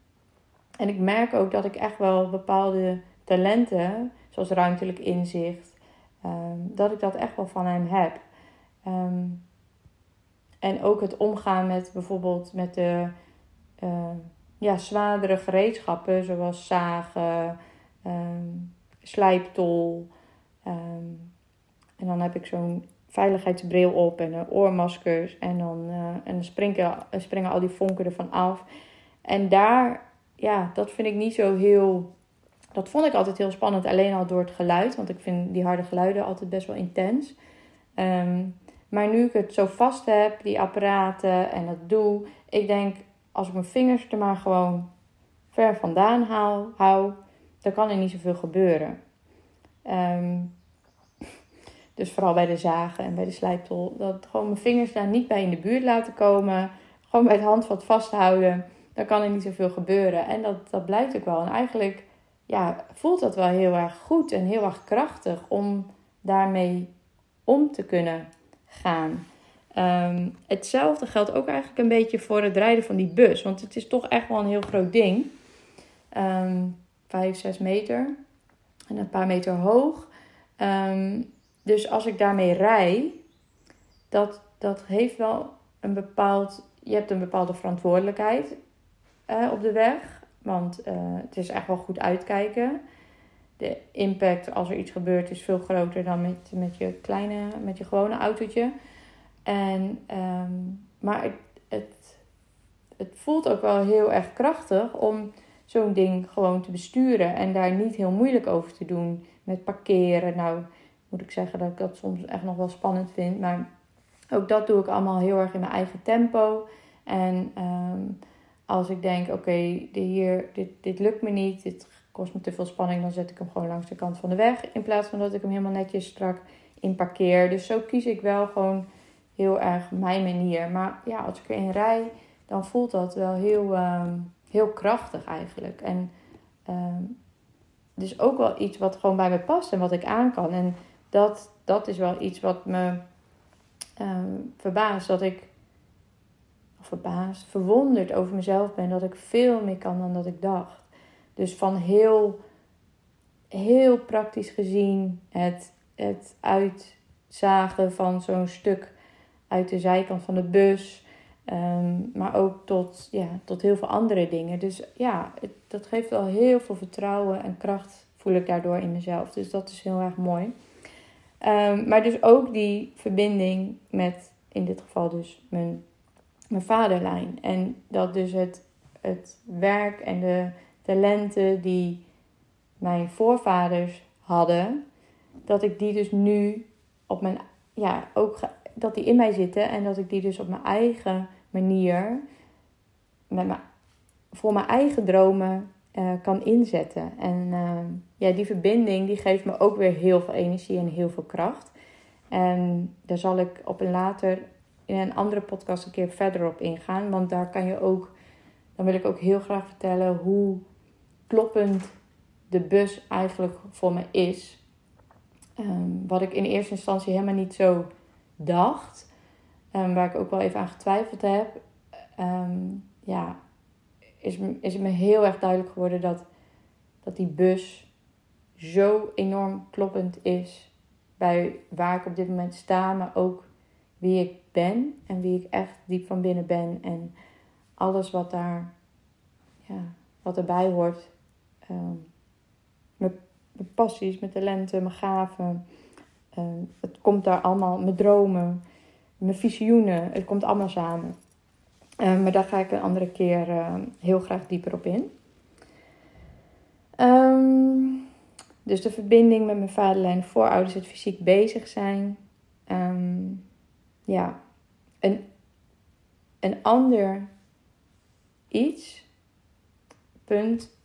en ik merk ook dat ik echt wel bepaalde talenten, zoals ruimtelijk inzicht, ehm, dat ik dat echt wel van hem heb. Ehm, en ook het omgaan met bijvoorbeeld met de uh, ja, zwaardere gereedschappen, zoals zagen, um, slijptol. en dan heb ik zo'n veiligheidsbril op en oormaskers. En dan, uh, en springen, springen al die vonken ervan af. En daar ja, dat vind ik niet zo heel dat vond ik altijd heel spannend, alleen al door het geluid. Want ik vind die harde geluiden altijd best wel intens. Ehm, maar nu ik het zo vast heb, die apparaten en dat doe, ik denk als ik mijn vingers er maar gewoon ver vandaan haal, hou, dan kan er niet zoveel gebeuren. Ehm, dus vooral bij de zagen en bij de slijptol, dat gewoon mijn vingers daar niet bij in de buurt laten komen. Gewoon bij het handvat vasthouden, dan kan er niet zoveel gebeuren. En dat, dat blijkt ook wel. En eigenlijk ja, voelt dat wel heel erg goed en heel erg krachtig om daarmee om te kunnen gaan. Um, hetzelfde geldt ook eigenlijk een beetje voor het rijden van die bus. Want het is toch echt wel een heel groot ding. Um, 5, 6 meter. En een paar meter hoog. Um, dus als ik daarmee rij, dat, dat heeft wel een bepaald. Je hebt een bepaalde verantwoordelijkheid uh, op de weg. Want uh, het is echt wel goed uitkijken. De impact als er iets gebeurt is veel groter dan met, met je kleine, met je gewone autootje. En, um, maar het, het, het voelt ook wel heel erg krachtig om zo'n ding gewoon te besturen en daar niet heel moeilijk over te doen met parkeren. Nou, moet ik zeggen dat ik dat soms echt nog wel spannend vind, maar ook dat doe ik allemaal heel erg in mijn eigen tempo. En um, als ik denk, oké, okay, hier, dit, dit lukt me niet, dit kost me te veel spanning, dan zet ik hem gewoon langs de kant van de weg. In plaats van dat ik hem helemaal netjes strak in parkeer. Dus zo kies ik wel gewoon heel erg mijn manier. Maar ja, als ik erin rij, dan voelt dat wel heel, um, heel krachtig eigenlijk. En um, dus ook wel iets wat gewoon bij me past en wat ik aan kan. En dat, dat is wel iets wat me um, verbaast. Dat ik, verbaasd, verwonderd over mezelf ben. Dat ik veel meer kan dan dat ik dacht. Dus van heel, heel praktisch gezien het, het uitzagen van zo'n stuk uit de zijkant van de bus. Um, maar ook tot, ja, tot heel veel andere dingen. Dus ja, het, dat geeft wel heel veel vertrouwen en kracht voel ik daardoor in mezelf. Dus dat is heel erg mooi. Um, maar dus ook die verbinding met, in dit geval dus mijn, mijn vaderlijn. En dat dus het, het werk en de talenten die mijn voorvaders hadden, dat ik die dus nu op mijn, ja, ook dat die in mij zitten en dat ik die dus op mijn eigen manier, met mijn, voor mijn eigen dromen uh, kan inzetten. En uh, ja, die verbinding die geeft me ook weer heel veel energie en heel veel kracht. En daar zal ik op een later in een andere podcast een keer verder op ingaan. Want daar kan je ook, dan wil ik ook heel graag vertellen hoe kloppend de bus eigenlijk voor me is. Um, wat ik in eerste instantie helemaal niet zo dacht. Um, waar ik ook wel even aan getwijfeld heb. Um, ja, is, is het me heel erg duidelijk geworden dat, dat die bus zo enorm kloppend is bij waar ik op dit moment sta, maar ook wie ik ben en wie ik echt diep van binnen ben en alles wat daar, ja, wat erbij hoort. Mijn, mijn passies, mijn talenten, mijn gaven. Um, het komt daar allemaal, mijn dromen, mijn visioenen, het komt allemaal samen. Um, maar daar ga ik een andere keer uh, heel graag dieper op in. Dus de verbinding met mijn vaderlijn, voorouders, het fysiek bezig zijn. Ja, een, een ander iets, punt,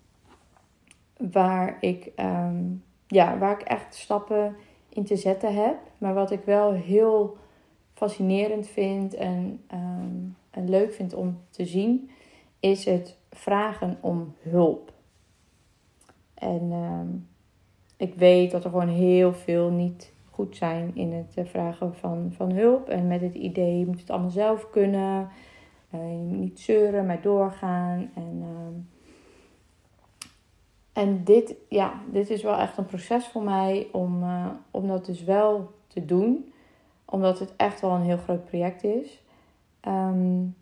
waar ik, ja, waar ik echt stappen in te zetten heb. Maar wat ik wel heel fascinerend vind en en leuk vind om te zien, is het vragen om hulp. En uh, ik weet dat er gewoon heel veel niet goed zijn in het eh, vragen van, van hulp. En met het idee, je moet het allemaal zelf kunnen. Uh, niet zeuren, maar doorgaan. En, uh, en dit, ja, dit is wel echt een proces voor mij om, uh, om dat dus wel te doen. Omdat het echt wel een heel groot project is. Um,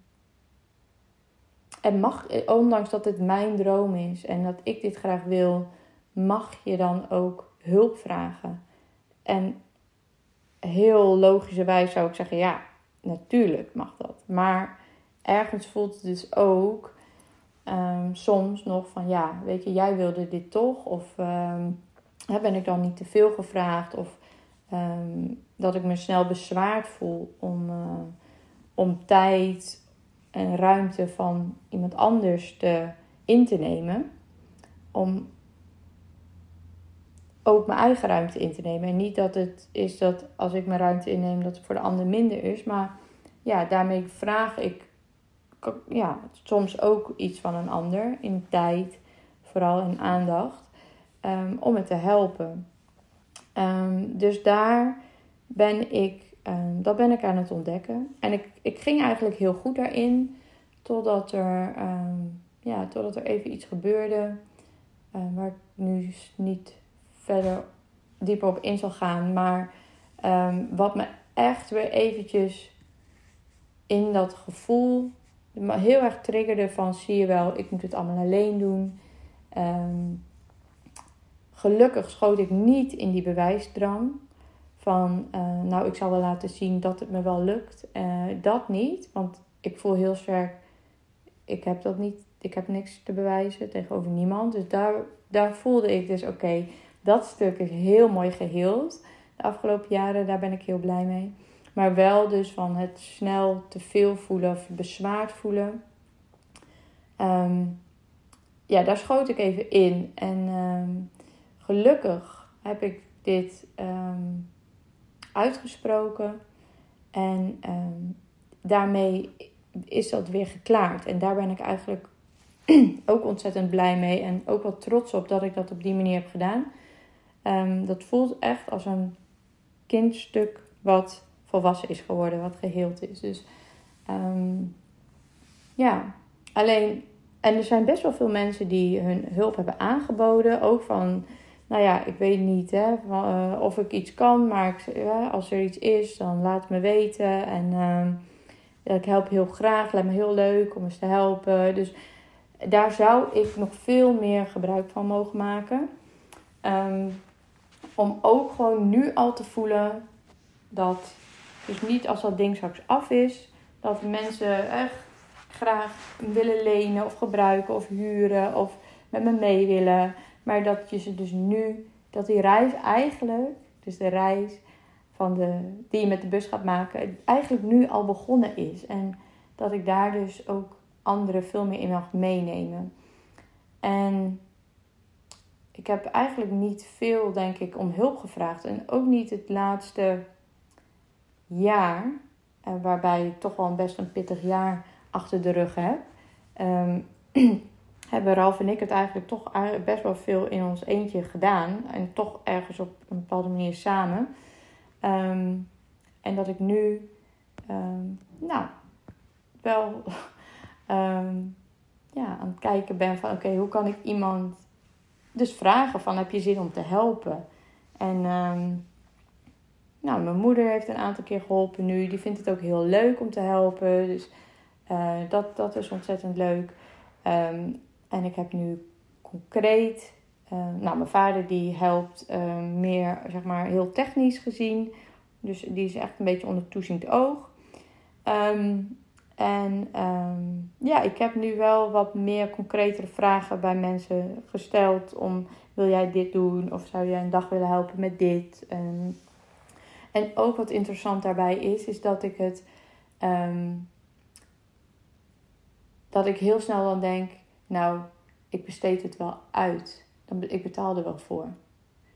en mag, ondanks dat het mijn droom is en dat ik dit graag wil, mag je dan ook hulp vragen. En heel logischerwijs zou ik zeggen, ja, natuurlijk mag dat. Maar ergens voelt het dus ook ehm, soms nog van ja, weet je, jij wilde dit toch? Of ehm, ben ik dan niet te veel gevraagd? Of ehm, dat ik me snel bezwaard voel om, uh, om tijd en ruimte van iemand anders te, in te nemen. Om ook mijn eigen ruimte in te nemen. En niet dat het is dat als ik mijn ruimte inneem, dat het voor de ander minder is. Maar ja, daarmee vraag ik ja, soms ook iets van een ander in tijd, vooral in aandacht, um, om het te helpen. Um, dus daar ben ik, um, dat ben ik aan het ontdekken. En ik, ik ging eigenlijk heel goed daarin, totdat er, ja, totdat er even iets gebeurde, waar ik nu niet verder dieper op in zal gaan. Maar wat me echt weer eventjes in dat gevoel heel erg triggerde van zie je wel, ik moet het allemaal alleen doen. Um, gelukkig schoot ik niet in die bewijsdrang van uh, nou ik zal wel laten zien dat het me wel lukt. Uh, dat niet, want ik voel heel sterk, ik heb dat niet, ik heb niks te bewijzen tegenover niemand. Dus daar, daar voelde ik dus oké, dat stuk is heel mooi geheeld. De afgelopen jaren, daar ben ik heel blij mee. Maar wel dus van het snel te veel voelen of bezwaard voelen. Ehm, ja, daar schoot ik even in. En ehm, gelukkig heb ik dit ehm, uitgesproken. En daarmee is dat weer geklaard. En daar ben ik eigenlijk ook ontzettend blij mee. En ook wel trots op dat ik dat op die manier heb gedaan. dat voelt echt als een kindstuk wat volwassen is geworden, wat geheeld is. Dus ehm, ja, alleen, en er zijn best wel veel mensen die hun hulp hebben aangeboden. Ook van, nou ja, ik weet niet hè, eh, of ik iets kan, maar ik, ja, als er iets is, dan laat me weten. En ehm, ik help heel graag, lijkt me heel leuk om eens te helpen. Dus daar zou ik nog veel meer gebruik van mogen maken. Ehm, om ook gewoon nu al te voelen dat dus niet als dat ding straks af is, dat mensen echt graag willen lenen of gebruiken of huren of met me mee willen. Maar dat je ze dus nu, dat die reis eigenlijk, dus de reis van de, die je met de bus gaat maken, eigenlijk nu al begonnen is. En dat ik daar dus ook anderen veel meer in mag meenemen. En ik heb eigenlijk niet veel, denk ik, om hulp gevraagd. En ook niet het laatste jaar, uh, waarbij ik toch wel best een pittig jaar achter de rug heb, um, hebben Ralf en ik het eigenlijk toch best wel veel in ons eentje gedaan. En toch ergens op een bepaalde manier samen. Ehm, en dat ik nu, ehm, nou, wel ja, aan het kijken ben van oké, hoe kan ik iemand dus vragen van heb je zin om te helpen? En nou, mijn moeder heeft een aantal keer geholpen nu. Die vindt het ook heel leuk om te helpen. Dus uh, dat, dat is ontzettend leuk. Um, en ik heb nu concreet... Uh, nou, mijn vader die helpt uh, meer, zeg maar, heel technisch gezien. Dus die is echt een beetje onder toeziend oog. Um, en um, ja, ik heb nu wel wat meer concretere vragen bij mensen gesteld. Om, wil jij dit doen? Of zou jij een dag willen helpen met dit? Um, en ook wat interessant daarbij is, is dat ik het. Ehm, dat ik heel snel dan denk, nou, ik besteed het wel uit. Ik betaal er wel voor.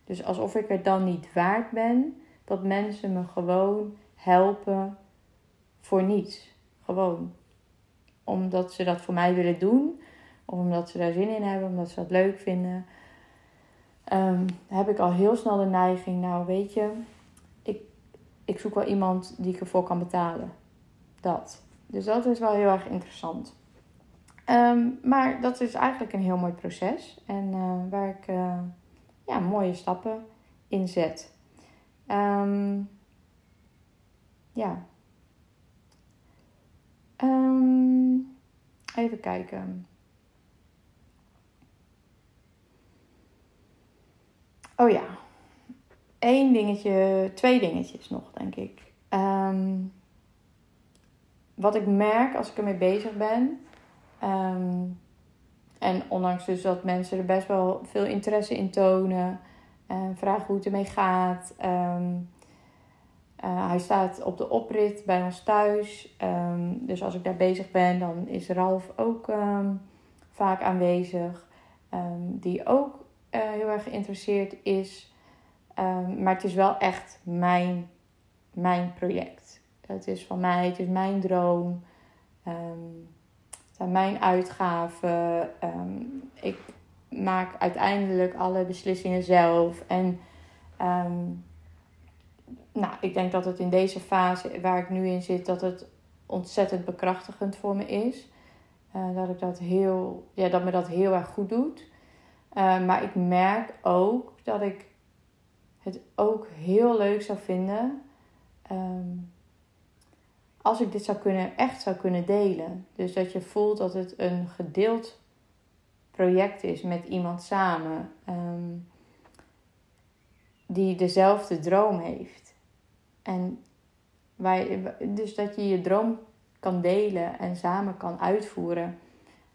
Dus alsof ik er dan niet waard ben, dat mensen me gewoon helpen voor niets. Gewoon. Omdat ze dat voor mij willen doen. Of omdat ze daar zin in hebben, omdat ze dat leuk vinden. Um, heb ik al heel snel de neiging, nou weet je, ik zoek wel iemand die ik ervoor kan betalen. Dat. Dus dat is wel heel erg interessant. Ehm, maar dat is eigenlijk een heel mooi proces. En uh, waar ik uh, ja, mooie stappen in zet. Um, ja. Um, even kijken. Oh ja, één dingetje, twee dingetjes nog, denk ik. Ehm, wat ik merk als ik ermee bezig ben, um, en ondanks dus dat mensen er best wel veel interesse in tonen, uh, vragen hoe het ermee gaat. Ehm, eh, hij staat op de oprit bij ons thuis. Ehm, dus als ik daar bezig ben, dan is Ralf ook ehm, vaak aanwezig. die ook uh, heel erg geïnteresseerd is. Maar het is wel echt mijn, mijn project. Het is van mij, het is mijn droom. het zijn mijn uitgaven. ik maak uiteindelijk alle beslissingen zelf. En nou, ik denk dat het in deze fase waar ik nu in zit, dat het ontzettend bekrachtigend voor me is. Uh, dat, ik dat, heel, ja, dat me dat heel erg goed doet. Maar ik merk ook dat ik het ook heel leuk zou vinden um, als ik dit zou kunnen, echt zou kunnen delen. Dus dat je voelt dat het een gedeeld project is met iemand samen um, die dezelfde droom heeft. En wij, dus dat je je droom kan delen en samen kan uitvoeren.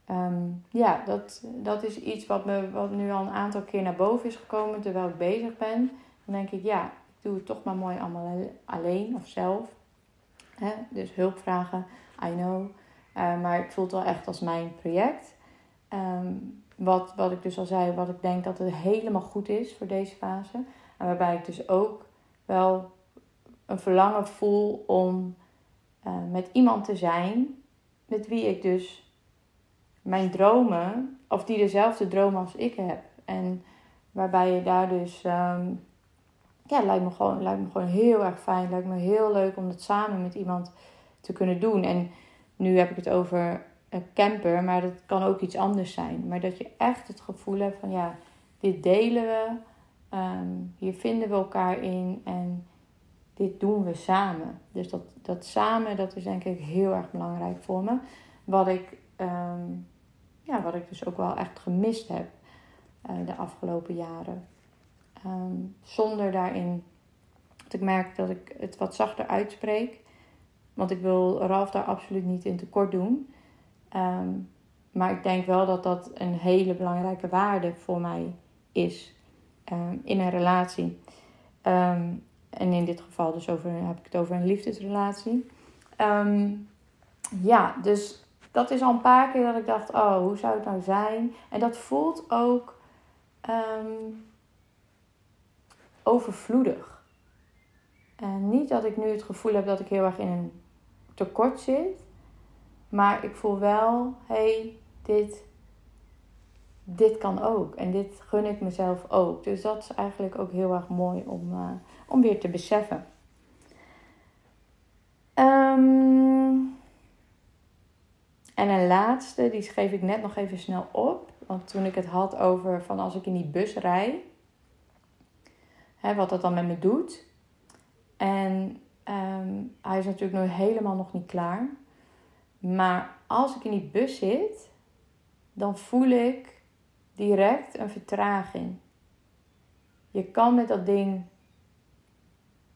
Ehm, ja, dat, dat is iets wat, me, wat nu al een aantal keer naar boven is gekomen terwijl ik bezig ben. Denk ik, ja, ik doe het toch maar mooi allemaal alleen of zelf. Hè? Dus hulp vragen, I know. Uh, maar het voelt wel echt als mijn project. Ehm, wat, wat ik dus al zei, wat ik denk dat het helemaal goed is voor deze fase. En waarbij ik dus ook wel een verlangen voel om uh, met iemand te zijn met wie ik dus mijn dromen, of die dezelfde dromen als ik heb. En waarbij je daar dus, um, ja, lijkt me, gewoon, lijkt me gewoon heel erg fijn. Lijkt me heel leuk om dat samen met iemand te kunnen doen. En nu heb ik het over een camper, maar dat kan ook iets anders zijn. Maar dat je echt het gevoel hebt van ja, dit delen we, um, hier vinden we elkaar in en dit doen we samen. Dus dat, dat samen, dat is denk ik heel erg belangrijk voor me. Wat ik, ehm, ja, wat ik dus ook wel echt gemist heb uh, de afgelopen jaren. Um, zonder daarin dat ik merk dat ik het wat zachter uitspreek. Want ik wil Ralf daar absoluut niet in tekort doen. Um, maar ik denk wel dat dat een hele belangrijke waarde voor mij is in een relatie. En in dit geval dus over, heb ik het over een liefdesrelatie. Ehm, ja, dus dat is al een paar keer dat ik dacht, oh, hoe zou het nou zijn? En dat voelt ook overvloedig. En niet dat ik nu het gevoel heb dat ik heel erg in een tekort zit. Maar ik voel wel, hé, hey, dit, dit kan ook. En dit gun ik mezelf ook. Dus dat is eigenlijk ook heel erg mooi om, uh, om weer te beseffen. Um, en een laatste, die schreef ik net nog even snel op. Want toen ik het had over van als ik in die bus rij, hè, wat dat dan met me doet. En um, hij is natuurlijk nog helemaal nog niet klaar. Maar als ik in die bus zit, dan voel ik direct een vertraging. Je kan met dat ding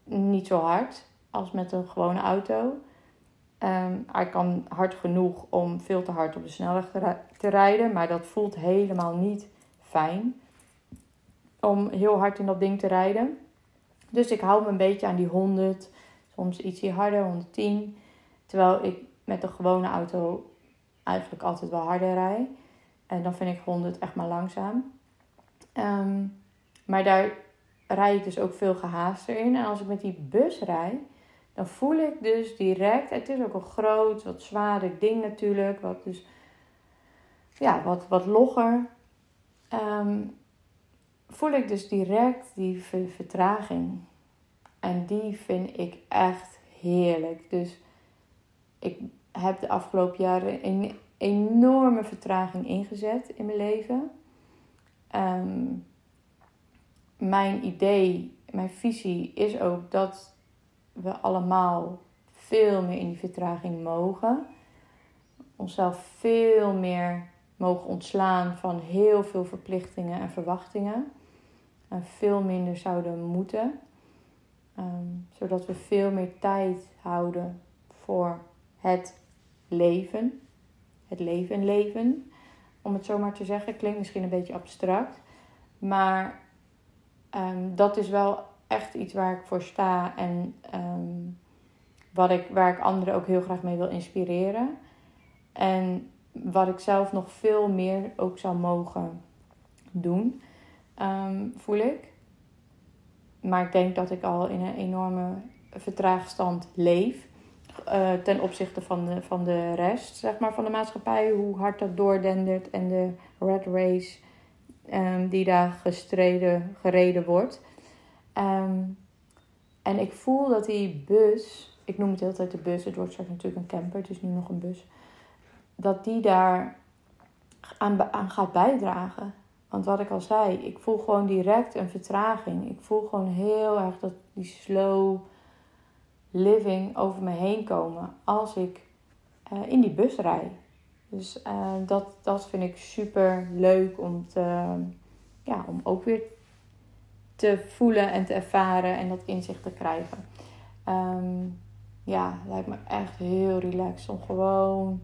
niet zo hard als met een gewone auto. Um, hij kan hard genoeg om veel te hard op de snelweg te, rijden, maar dat voelt helemaal niet fijn om heel hard in dat ding te rijden. Dus ik hou me een beetje aan die 100, soms ietsje harder, 110. Terwijl ik met een gewone auto eigenlijk altijd wel harder rijd. En dan vind ik 100 echt maar langzaam. Um, maar daar rijd ik dus ook veel gehaaster in. En als ik met die bus rijd, dan voel ik dus direct. Het is ook een groot, wat zwaarder ding natuurlijk. Wat dus, ja, wat, wat logger. Um, voel ik dus direct die vertraging. En die vind ik echt heerlijk. Dus ik heb de afgelopen jaren een enorme vertraging ingezet in mijn leven. Um, mijn idee, mijn visie is ook dat we allemaal veel meer in die vertraging mogen. Onszelf veel meer mogen ontslaan van heel veel verplichtingen en verwachtingen. En veel minder zouden moeten. Ehm, zodat we veel meer tijd houden voor het leven. Het leven leven. om het zo maar te zeggen. Klinkt misschien een beetje abstract. Maar ehm, dat is wel echt iets waar ik voor sta. En ehm, wat ik, waar ik anderen ook heel graag mee wil inspireren. En wat ik zelf nog veel meer ook zou mogen doen, um, voel ik. Maar ik denk dat ik al in een enorme vertraagstand leef. Uh, ten opzichte van de, van de rest zeg maar, van de maatschappij. Hoe hard dat doordendert en de red race um, die daar gestreden, gereden wordt. Um, en ik voel dat die bus, ik noem het hele tijd de bus, het wordt straks natuurlijk een camper, het is nu nog een bus. Dat die daar aan, aan gaat bijdragen. Want wat ik al zei, ik voel gewoon direct een vertraging. Ik voel gewoon heel erg dat die slow living over me heen komen als ik uh, in die bus rijd. Dus uh, dat, dat vind ik super leuk om, te, ja, om ook weer te voelen en te ervaren en dat inzicht te krijgen. Um, ja, lijkt me echt heel relaxed om gewoon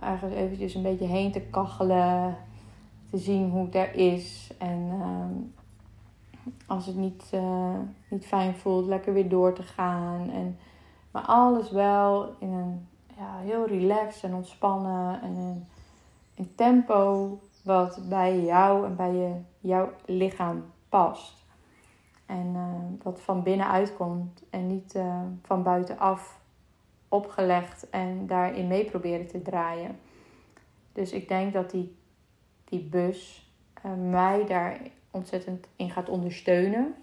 ergens eventjes een beetje heen te kachelen. Te zien hoe het er is. En um, als het niet, uh, niet fijn voelt, lekker weer door te gaan. En, maar alles wel in een ja, heel relaxed en ontspannen. En een, tempo wat bij jou en bij je, jouw lichaam past. En uh, wat van binnenuit komt en niet uh, van buitenaf opgelegd en daarin mee proberen te draaien. Dus ik denk dat die, die bus uh, mij daar ontzettend in gaat ondersteunen.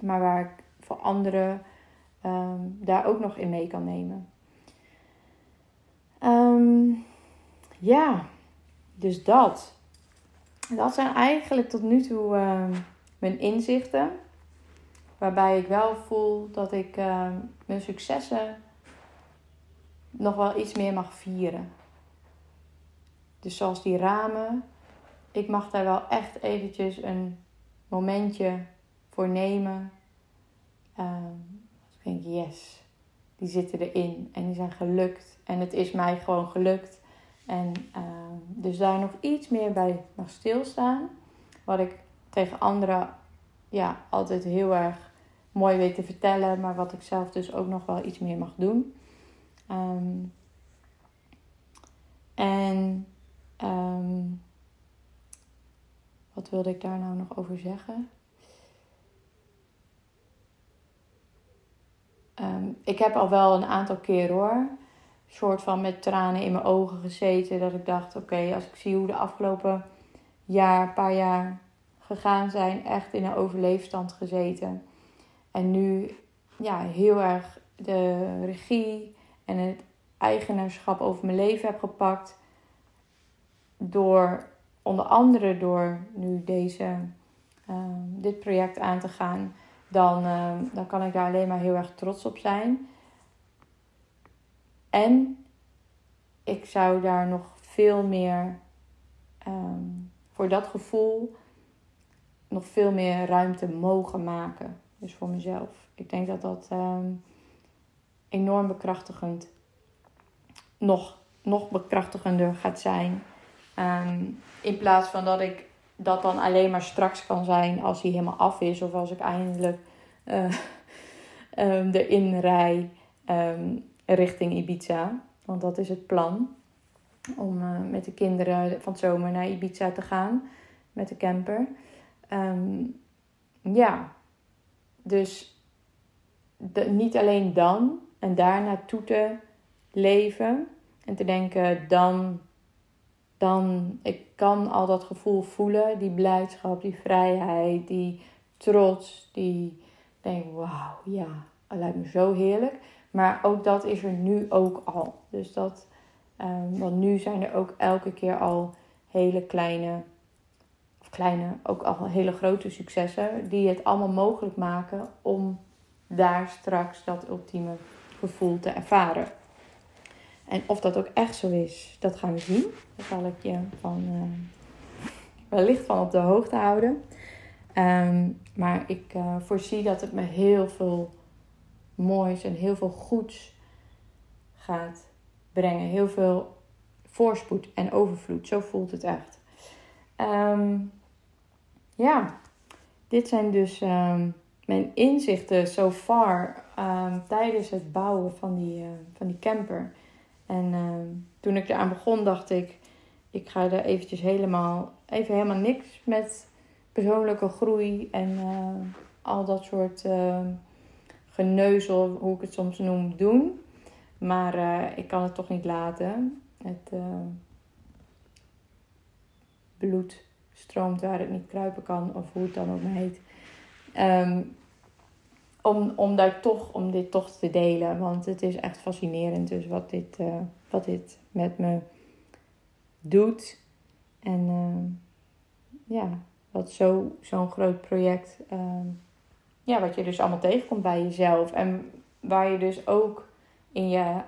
Maar waar ik voor anderen um, daar ook nog in mee kan nemen. Um, ja, dus dat. Dat zijn eigenlijk tot nu toe uh, mijn inzichten. Waarbij ik wel voel dat ik mijn successen nog wel iets meer mag vieren. Dus zoals die ramen. Ik mag daar wel echt eventjes een momentje voor nemen. Um, ik denk, yes, die zitten erin en die zijn gelukt. En het is mij gewoon gelukt. En uh, dus daar nog iets meer bij mag stilstaan. Wat ik tegen anderen ja, altijd heel erg mooi weet te vertellen. Maar wat ik zelf dus ook nog wel iets meer mag doen. Um, en um, wat wilde ik daar nou nog over zeggen? Um, ik heb al wel een aantal keer hoor, soort van met tranen in mijn ogen gezeten. Dat ik dacht, oké, als ik zie hoe de afgelopen jaar, paar jaar gegaan zijn, echt in een overleefstand gezeten. En nu ja, heel erg de regie en het eigenaarschap over mijn leven heb gepakt. Door onder andere door nu deze, uh, dit project aan te gaan dan, ehm, dan kan ik daar alleen maar heel erg trots op zijn. En ik zou daar nog veel meer ehm, voor dat gevoel nog veel meer ruimte mogen maken. Dus voor mezelf. Ik denk dat dat ehm, enorm bekrachtigend, nog, nog bekrachtigender gaat zijn. In plaats van dat ik dat dan alleen maar straks kan zijn als hij helemaal af is. Of als ik eindelijk uh, um, erin rij um, richting Ibiza. Want dat is het plan. Om uh, met de kinderen van het zomer naar Ibiza te gaan. Met de camper. Ja, dus de, niet alleen dan en daar naartoe te leven. En te denken, dan dan ik kan al dat gevoel voelen, die blijdschap, die vrijheid, die trots, die denk wauw, ja, dat lijkt me zo heerlijk. Maar ook dat is er nu ook al. Dus dat, um, want nu zijn er ook elke keer al hele kleine, of kleine, ook al hele grote successen, die het allemaal mogelijk maken om daar straks dat ultieme gevoel te ervaren. En of dat ook echt zo is, dat gaan we zien. Daar zal ik je van, uh, wellicht van op de hoogte houden. Um, maar ik uh, voorzie dat het me heel veel moois en heel veel goeds gaat brengen. Heel veel voorspoed en overvloed. Zo voelt het echt. Ehm, ja, dit zijn dus ehm, mijn inzichten so far ehm, tijdens het bouwen van die, uh, van die camper. En toen ik eraan begon, dacht ik, ik ga er eventjes helemaal, even helemaal niks met persoonlijke groei en uh, al dat soort uh, geneuzel, hoe ik het soms noem, doen. Maar uh, ik kan het toch niet laten. Het bloed stroomt waar het niet kruipen kan, of hoe het dan ook heet. Om, om, daar toch, om dit toch te delen. Want het is echt fascinerend dus wat dit, wat dit met me doet. En ja, wat zo, zo'n groot project, ehm, ja, wat je dus allemaal tegenkomt bij jezelf. En waar je dus ook in, je,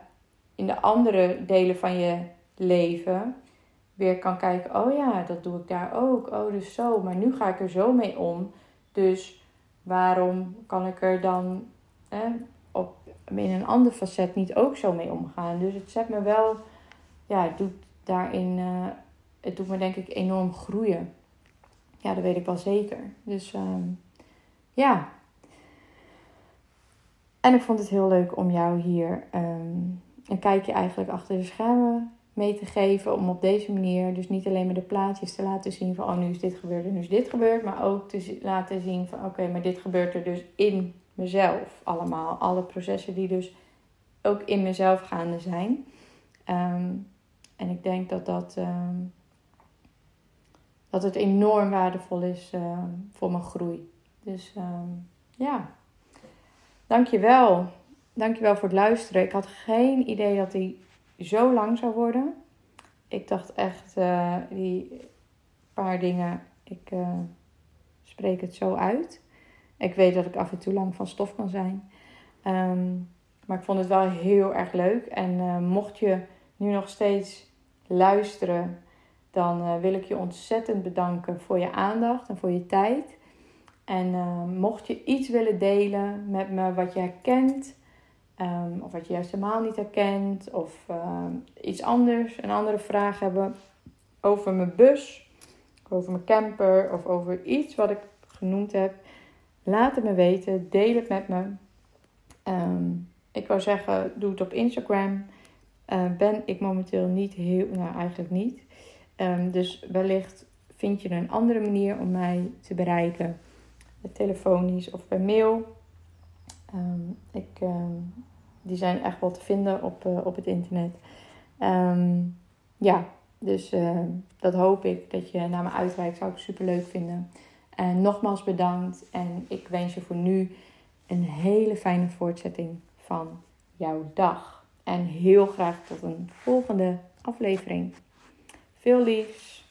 in de andere delen van je leven weer kan kijken, oh ja, dat doe ik daar ook. Oh, dus zo, maar nu ga ik er zo mee om. Dus waarom kan ik er dan op, in een ander facet niet ook zo mee omgaan? Dus het zet me wel, ja, het doet daarin, uh, het doet me denk ik enorm groeien. Ja, dat weet ik wel zeker. Dus ehm, ja. En ik vond het heel leuk om jou hier um, een kijkje eigenlijk achter de schermen mee te geven. Om op deze manier dus niet alleen maar de plaatjes te laten zien van oh nu is dit gebeurd en nu is dit gebeurd. Maar ook te laten zien van oké, maar dit gebeurt er dus in mezelf allemaal. Alle processen die dus ook in mezelf gaande zijn. Ehm, en ik denk dat dat dat het enorm waardevol is uh, voor mijn groei. Dus ja, dankjewel. Dankjewel voor het luisteren. Ik had geen idee dat die zo lang zou worden. Ik dacht echt, uh, die paar dingen, ik eh, spreek het zo uit. Ik weet dat ik af en toe lang van stof kan zijn. Um, maar ik vond het wel heel erg leuk. En mocht je nu nog steeds luisteren dan wil ik je ontzettend bedanken voor je aandacht en voor je tijd. En mocht je iets willen delen met me wat je herkent, um, of wat je juist helemaal niet herkent, of uh, iets anders, een andere vraag hebben over mijn bus, over mijn camper, of over iets wat ik genoemd heb, laat het me weten. Deel het met me. Um, ik wou zeggen, doe het op Instagram. ben ik momenteel niet heel, nou eigenlijk niet. Dus wellicht vind je een andere manier om mij te bereiken. Telefonisch of per mail. Um, ik, um, die zijn echt wel te vinden op, uh, op het internet. ja, dus dat hoop ik dat je naar me uitreikt. Zou ik super leuk vinden. En nogmaals bedankt. En ik wens je voor nu een hele fijne voortzetting van jouw dag. En heel graag tot een volgende aflevering. Veel liefs.